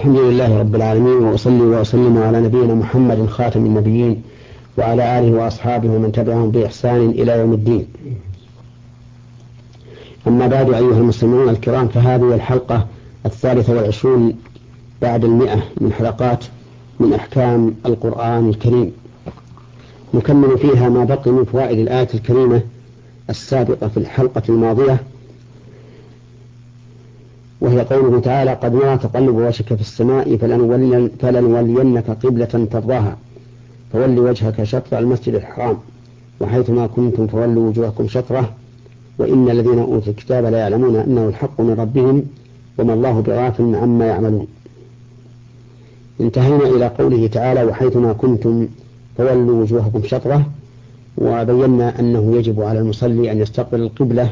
الحمد لله رب العالمين وأصلي وأسلم على نبينا محمد خاتم النبيين وعلى آله وأصحابه ومن تبعهم بإحسان إلى يوم الدين. أما بعد أيها المسلمون الكرام فهذه الحلقة الثالثة والعشرون بعد المئة من حلقات من أحكام القرآن الكريم. نكمل فيها ما بقي من فوائد الآية الكريمة السابقة في الحلقة الماضية قوله تعالى قد نرى تقلب وجهك في السماء فلنولينك قبلة ترضاها. فول وجهك شطر المسجد الحرام. وحيثما كنتم فولوا وجوهكم شطره. وإن الذين أوتوا الكتاب لا يعلمون أنه الحق من ربهم وما الله بغافل عما يعملون. انتهينا إلى قوله تعالى وحيثما كنتم فولوا وجوهكم شطره. وبينا أنه يجب على المصلي أن يستقبل القبلة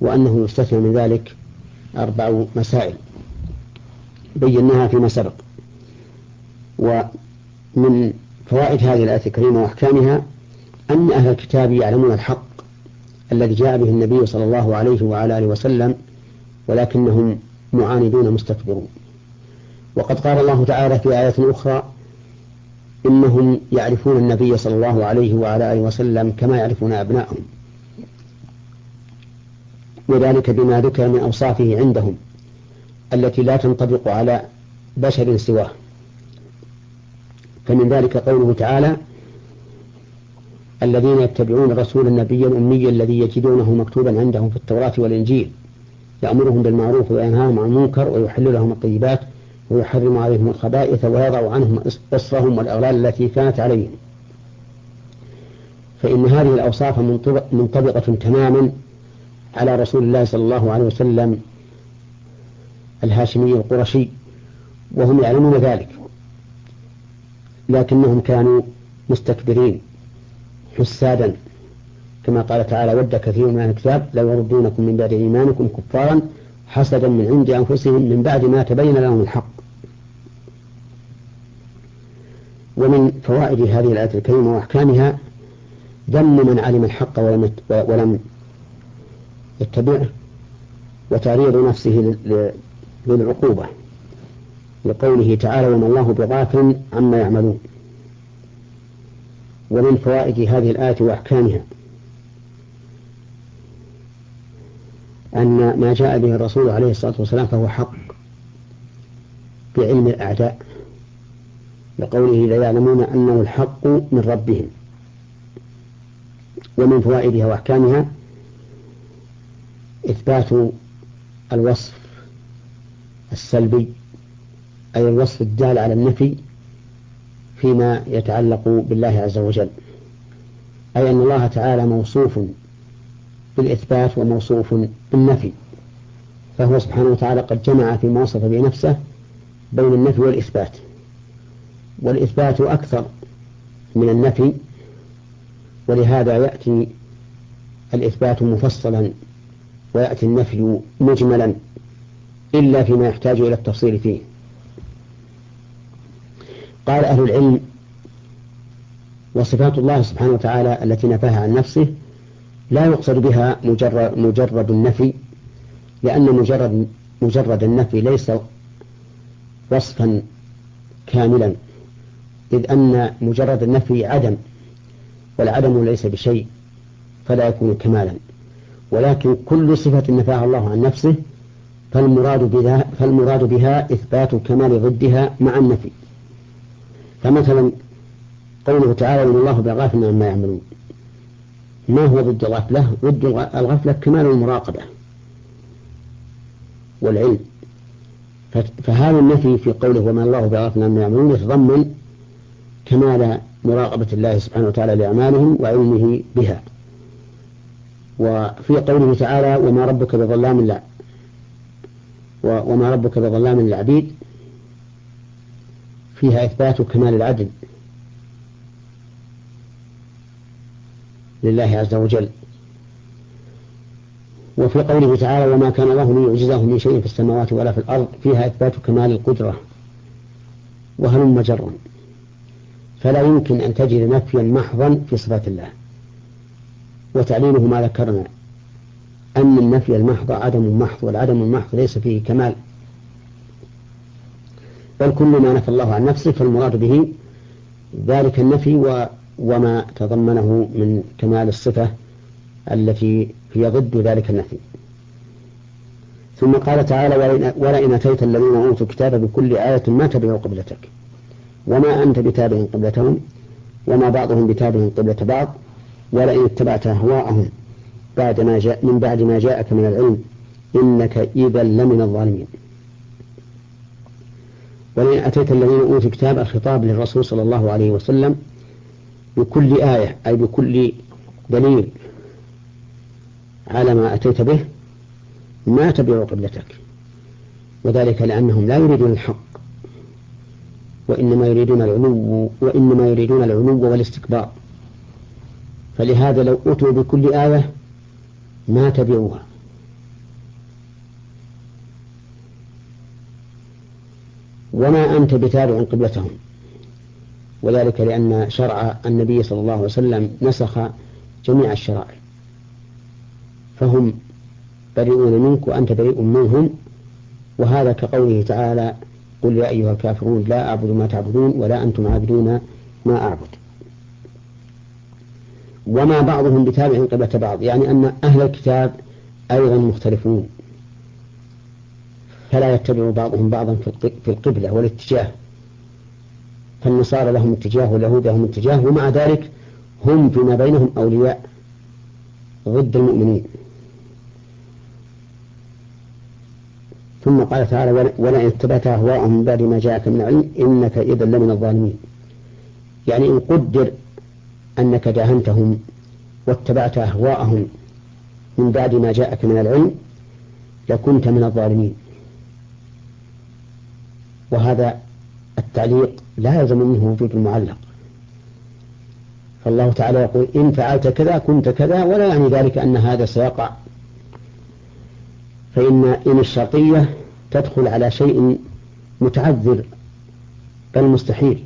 وأنه يستثنى من ذلك. أربع مسائل. بيناها فيما سبق. ومن فوائد هذه الآية الكريمة وأحكامها أن أهل الكتاب يعلمون الحق الذي جاء به النبي صلى الله عليه وعلى آله وسلم ولكنهم معاندون مستكبرون. وقد قال الله تعالى في آية أخرى إنهم يعرفون النبي صلى الله عليه وعلى آله وسلم كما يعرفون أبنائهم وذلك بما ذكر من أوصافه عندهم التي لا تنطبق على بشر سواه. فمن ذلك قوله تعالى الذين يتبعون الرسول النبي الأمي الذي يجدونه مكتوبا عندهم في التوراة والإنجيل يأمرهم بالمعروف وينهاهم عن المنكر ويحل لهم الطيبات ويحرم عليهم الخبائث ويضع عنهم إصرهم والأغلال التي كانت عليهم. فإن هذه الأوصاف منطبقة تماما على رسول الله صلى الله عليه وسلم الهاشمي القرشي وهم يعلمون ذلك. لكنهم كانوا مستكبرين حسادا كما قال تعالى ود كثير من الكتاب لو يردونكم من بعد إيمانكم كفارا حسدا من عند أنفسهم من بعد ما تبين لهم الحق. ومن فوائد هذه الآية الكريمة وأحكامها ذم من علم الحق ولم ولم يتبعه وتعريض نفسه للعقوبة لقوله تعالى وما الله بغافل عما يعملون ومن فوائد هذه الآية وأحكامها أن ما جاء به الرسول عليه الصلاة والسلام فهو حق بعلم الأعداء لقوله لا يعلمون أنه الحق من ربهم ومن فوائدها وأحكامها إثبات الوصف السلبي أي الوصف الدال على النفي فيما يتعلق بالله عز وجل أي أن الله تعالى موصوف بالإثبات وموصوف بالنفي فهو سبحانه وتعالى قد جمع فيما وصف به نفسه بين النفي والإثبات والإثبات أكثر من النفي ولهذا يأتي الإثبات مفصلا ويأتي النفي مجملا إلا فيما يحتاج إلى التفصيل فيه. قال أهل العلم وصفات الله سبحانه وتعالى التي نفاها عن نفسه لا يقصد بها مجرد, مجرد النفي لأن مجرد مجرد النفي ليس وصفا كاملا إذ أن مجرد النفي عدم والعدم ليس بشيء فلا يكون كمالا. ولكن كل صفة نفاها الله عن نفسه فالمراد بها, فالمراد بها إثبات كمال ضدها مع النفي. فمثلا قوله تعالى إن الله بغافل عما يعملون ما هو ضد الغفلة؟ ضد الغفلة كمال المراقبة والعلم. فهذا النفي في قوله وما الله بغافل عما يعملون يتضمن كمال مراقبة الله سبحانه وتعالى لأعمالهم وعلمه بها. وفي قوله تعالى وما ربك بظلام لا وما ربك بظلام للعبيد. فيها إثبات كمال العدل لله عز وجل. وفي قوله تعالى وما كان الله ليعجزه من شيء في السماوات ولا في الأرض فيها إثبات كمال القدرة. وهلم جرا. فلا يمكن أن تجد نفيا محضا في صفات الله. وتعليله ما ذكرنا. أن النفي المحض عدم محض والعدم المحض ليس فيه كمال. بل كل ما نفى الله عن نفسه فالمراد به ذلك النفي و وما تضمنه من كمال الصفة التي هي ضد ذلك النفي. ثم قال تعالى ولئن أتيت الذين أوتوا الكتاب بكل آية ما تبعوا قبلتك. وما أنت بتابع قبلتهم وما بعضهم بتابع قبلة بعض ولئن اتبعت أهواءهم بعد ما جاء من بعد ما جاءك من العلم إنك إذا لمن الظالمين. ولئن أتيت الذين أوتوا الكتاب الخطاب للرسول صلى الله عليه وسلم بكل آية أي بكل دليل على ما أتيت به ما تبعوا قبلتك. وذلك لأنهم لا يريدون الحق وإنما يريدون العلو وإنما يريدون العلو والاستكبار. فلهذا لو أتوا بكل آية ما تبعوها. وما أنت بتابع قبلتهم. وذلك لأن شرع النبي صلى الله عليه وسلم نسخ جميع الشرائع. فهم بريئون منك وأنت بريء منهم. وهذا كقوله تعالى قل يا أيها الكافرون لا أعبد ما تعبدون ولا أنتم عابدون ما أعبد. وما بعضهم بتابع قبلة بعض يعني أن أهل الكتاب أيضا مختلفون. فلا يتبع بعضهم بعضا في القبلة والاتجاه. فالنصارى لهم اتجاه واليهود لهم اتجاه ومع ذلك هم فيما بينهم أولياء ضد المؤمنين. ثم قال تعالى ولئن اتبعت أهواءهم بعد ما جاءك من العلم إنك إذا لمن الظالمين. يعني إن قدر أنك داهنتهم واتبعت أهواءهم من بعد ما جاءك من العلم لكنت من الظالمين. وهذا التعليق لا يلزم منه وجود المعلق. فالله تعالى يقول إن فعلت كذا كنت كذا ولا يعني ذلك أن هذا سيقع. فإن إن الشرطية تدخل على شيء متعذر بل مستحيل.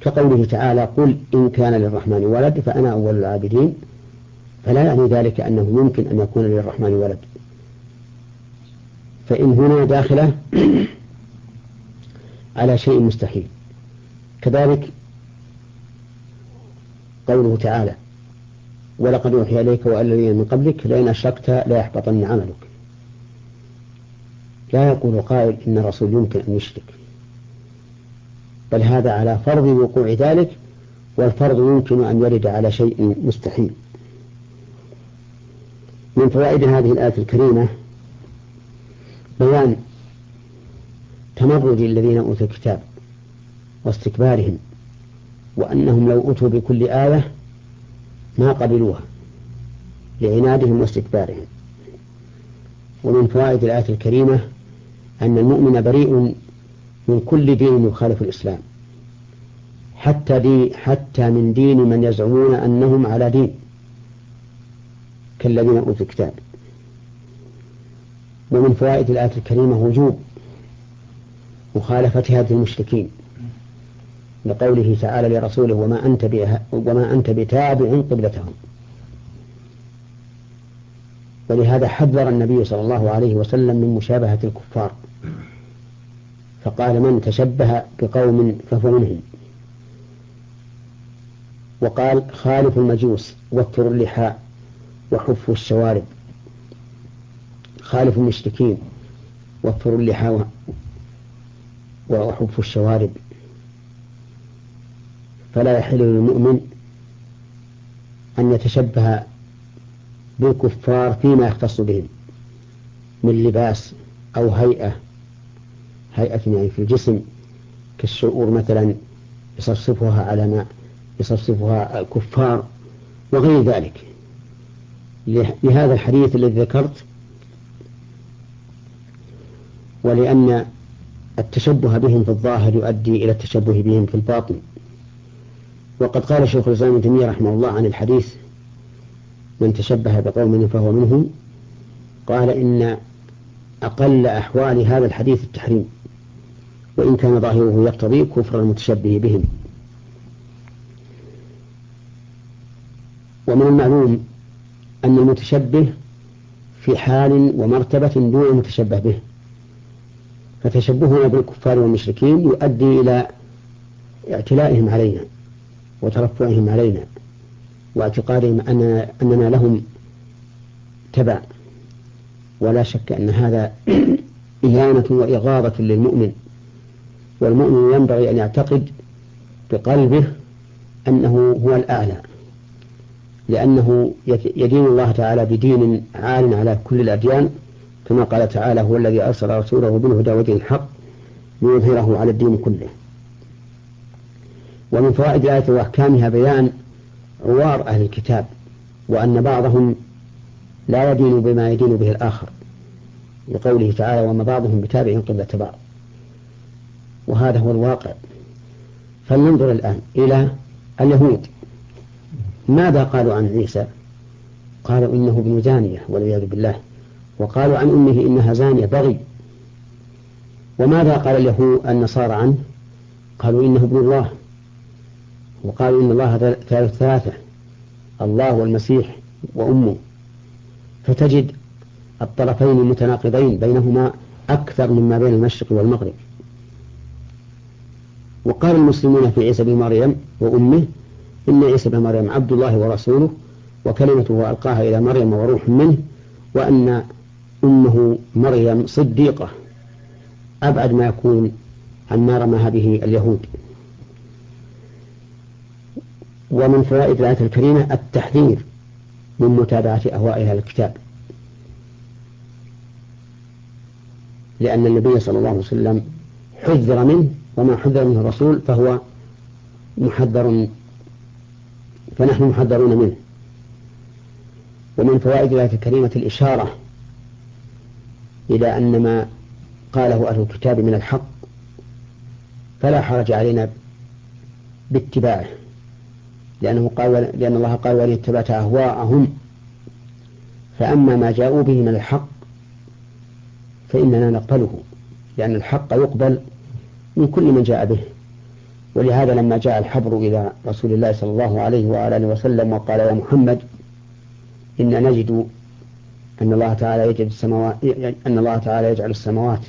كقوله تعالى قل إن كان للرحمن ولد فأنا أول العابدين فلا يعني ذلك أنه يمكن أن يكون للرحمن ولد. فإن هنا داخلة على شيء مستحيل. كذلك قوله تعالى ولقد أوحي إليك وإلى من قبلك لئن أشركت ليحبطن عملك. لا يقول قائل إن الرسول يمكن أن يشرك. بل هذا على فرض وقوع ذلك والفرض يمكن أن يرد على شيء مستحيل. من فوائد هذه الآية الكريمة بيان تمرد الذين أوتوا الكتاب واستكبارهم وأنهم لو أتوا بكل آية ما قبلوها لعنادهم واستكبارهم. ومن فوائد الآية الكريمة أن المؤمن بريء من كل دين يخالف الإسلام. حتى دي حتى من دين من يزعمون أنهم على دين. كالذين أوتوا الكتاب. ومن فوائد الآية الكريمة وجوب مخالفة هذه المشركين. لقوله تعالى لرسوله وما أنت وما أنت بتابع قبلتهم. ولهذا حذر النبي صلى الله عليه وسلم من مشابهة الكفار. فقال من تشبه بقوم فهو منهم وقال خالف المجوس وفروا اللحاء وحفوا الشوارب. خالف المشركين وفروا اللحاء وحفوا الشوارب. فلا يحل للمؤمن أن يتشبه بالكفار فيما يختص بهم من لباس أو هيئة هيئة يعني في الجسم كالشعور مثلا يصفصفها على ما يصفصفها الكفار وغير ذلك. لهذا الحديث الذي ذكرت ولأن التشبه بهم في الظاهر يؤدي إلى التشبه بهم في الباطن. وقد قال شيخ الإسلام ابن تيمية رحمه الله عن الحديث من تشبه بقوم فهو منهم. قال إن أقل أحوال هذا الحديث التحريم. وإن كان ظاهره يقتضي كفر المتشبه بهم. ومن المعلوم أن المتشبه في حال ومرتبة دون المتشبه به. فتشبهنا بالكفار والمشركين يؤدي إلى اعتلائهم علينا وترفعهم علينا واعتقادهم أننا, لهم تبع. ولا شك أن هذا إهانة وإغاظة للمؤمن. والمؤمن ينبغي أن يعتقد بقلبه أنه هو الأعلى لأنه يدين الله تعالى بدين عال على كل الأديان كما قال تعالى هو الذي أرسل رسوله بالهدى ودين الحق ليظهره على الدين كله. ومن فوائد الآية وأحكامها بيان عوار أهل الكتاب وأن بعضهم لا يدين بما يدين به الآخر لقوله تعالى وما بعضهم بتابع قبلة بعض. وهذا هو الواقع. فلننظر الآن إلى اليهود. ماذا قالوا عن عيسى؟ قالوا إنه ابن زانية والعياذ بالله. وقالوا عن أمه إنها زانية بغي. وماذا قال اليهود النصارى عنه؟ قالوا إنه ابن الله. وقالوا إن الله ثالث ثلاثة الله والمسيح وأمه. فتجد الطرفين متناقضين بينهما أكثر مما بين المشرق والمغرب. وقال المسلمون في عيسى بن مريم وأمه إن عيسى بن مريم عبد الله ورسوله وكلمته ألقاها إلى مريم وروح منه وأن أمه مريم صديقة. أبعد ما يكون عما رمى به اليهود. ومن فوائد الآية الكريمة التحذير من متابعة أهواء أهل الكتاب لأن النبي صلى الله عليه وسلم حذر منه وما حذر منه الرسول فهو محذر فنحن محذرون منه. ومن فوائد الآية الكريمة الإشارة إلى أن ما قاله أهل الكتاب من الحق فلا حرج علينا باتباعه لأنه قال لأن الله قال ولئن اتبعت أهواءهم. فأما ما جاءوا به من الحق فإننا نقبله لأن الحق يقبل من كل من جاء به. ولهذا لما جاء الحبر إلى رسول الله صلى الله عليه وآله وسلم وقال يا محمد إن نجد أن الله تعالى يجعل السماوات أن الله تعالى يجعل السماوات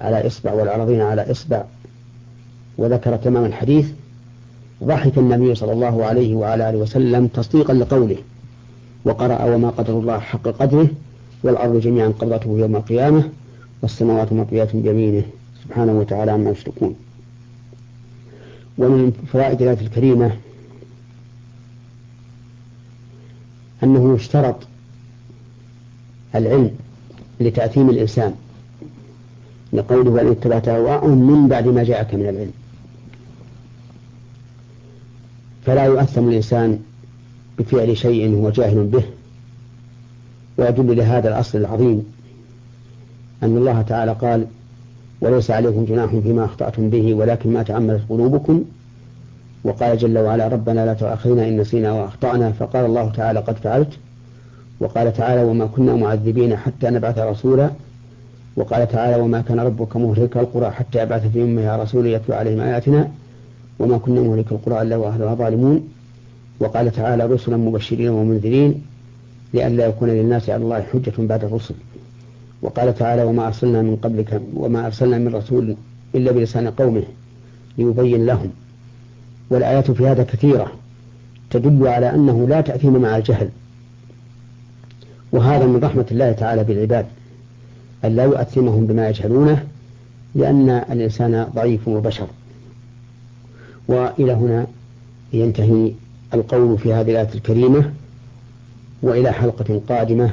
على إصبع والأراضين على إصبع. وذكر تمام الحديث. ضحك النبي صلى الله عليه وعلى آله وسلم تصديقا لقوله وقرأ وما قدر الله حق قدره والأرض جميعا قبضته يوم القيامة والسماوات مطويات بيمينه. سبحانه وتعالى عما يشركون. ومن فوائد الآية الكريمة أنه يشترط العلم لتأثيم الإنسان. لقوله وإن اتبعت أهواءهم من بعد ما جاءك من العلم. فلا يؤثم الإنسان بفعل شيء هو جاهل به. ويدل لهذا الأصل العظيم أن الله تعالى قال وليس عليكم جناح فيما أخطأتم به ولكن ما تعمدت قلوبكم. وقال جل وعلا ربنا لا تؤاخذنا إن نسينا وأخطأنا. فقال الله تعالى قد فعلت. وقال تعالى وما كنا معذبين حتى نبعث رسولا. وقال تعالى وما كان ربك مهلك القرى حتى يبعث في أمها رسولا يتلو عليهم آياتنا. وما كنا مهلك القرى إلا وأهلها ظالمون. وقال تعالى رسلا مبشرين ومنذرين لئلا يكون للناس على الله حجة بعد الرسل. وقال تعالى وما أرسلنا من قبلك وما أرسلنا من رسول إلا بلسان قومه ليبين لهم. والآيات في هذا كثيرة تدل على أنه لا تأثيم مع الجهل. وهذا من رحمة الله تعالى بالعباد أن لا يؤثمهم بما يجهلونه لأن الإنسان ضعيف وبشر. وإلى هنا ينتهي القول في هذه الآية الكريمة وإلى حلقة قادمة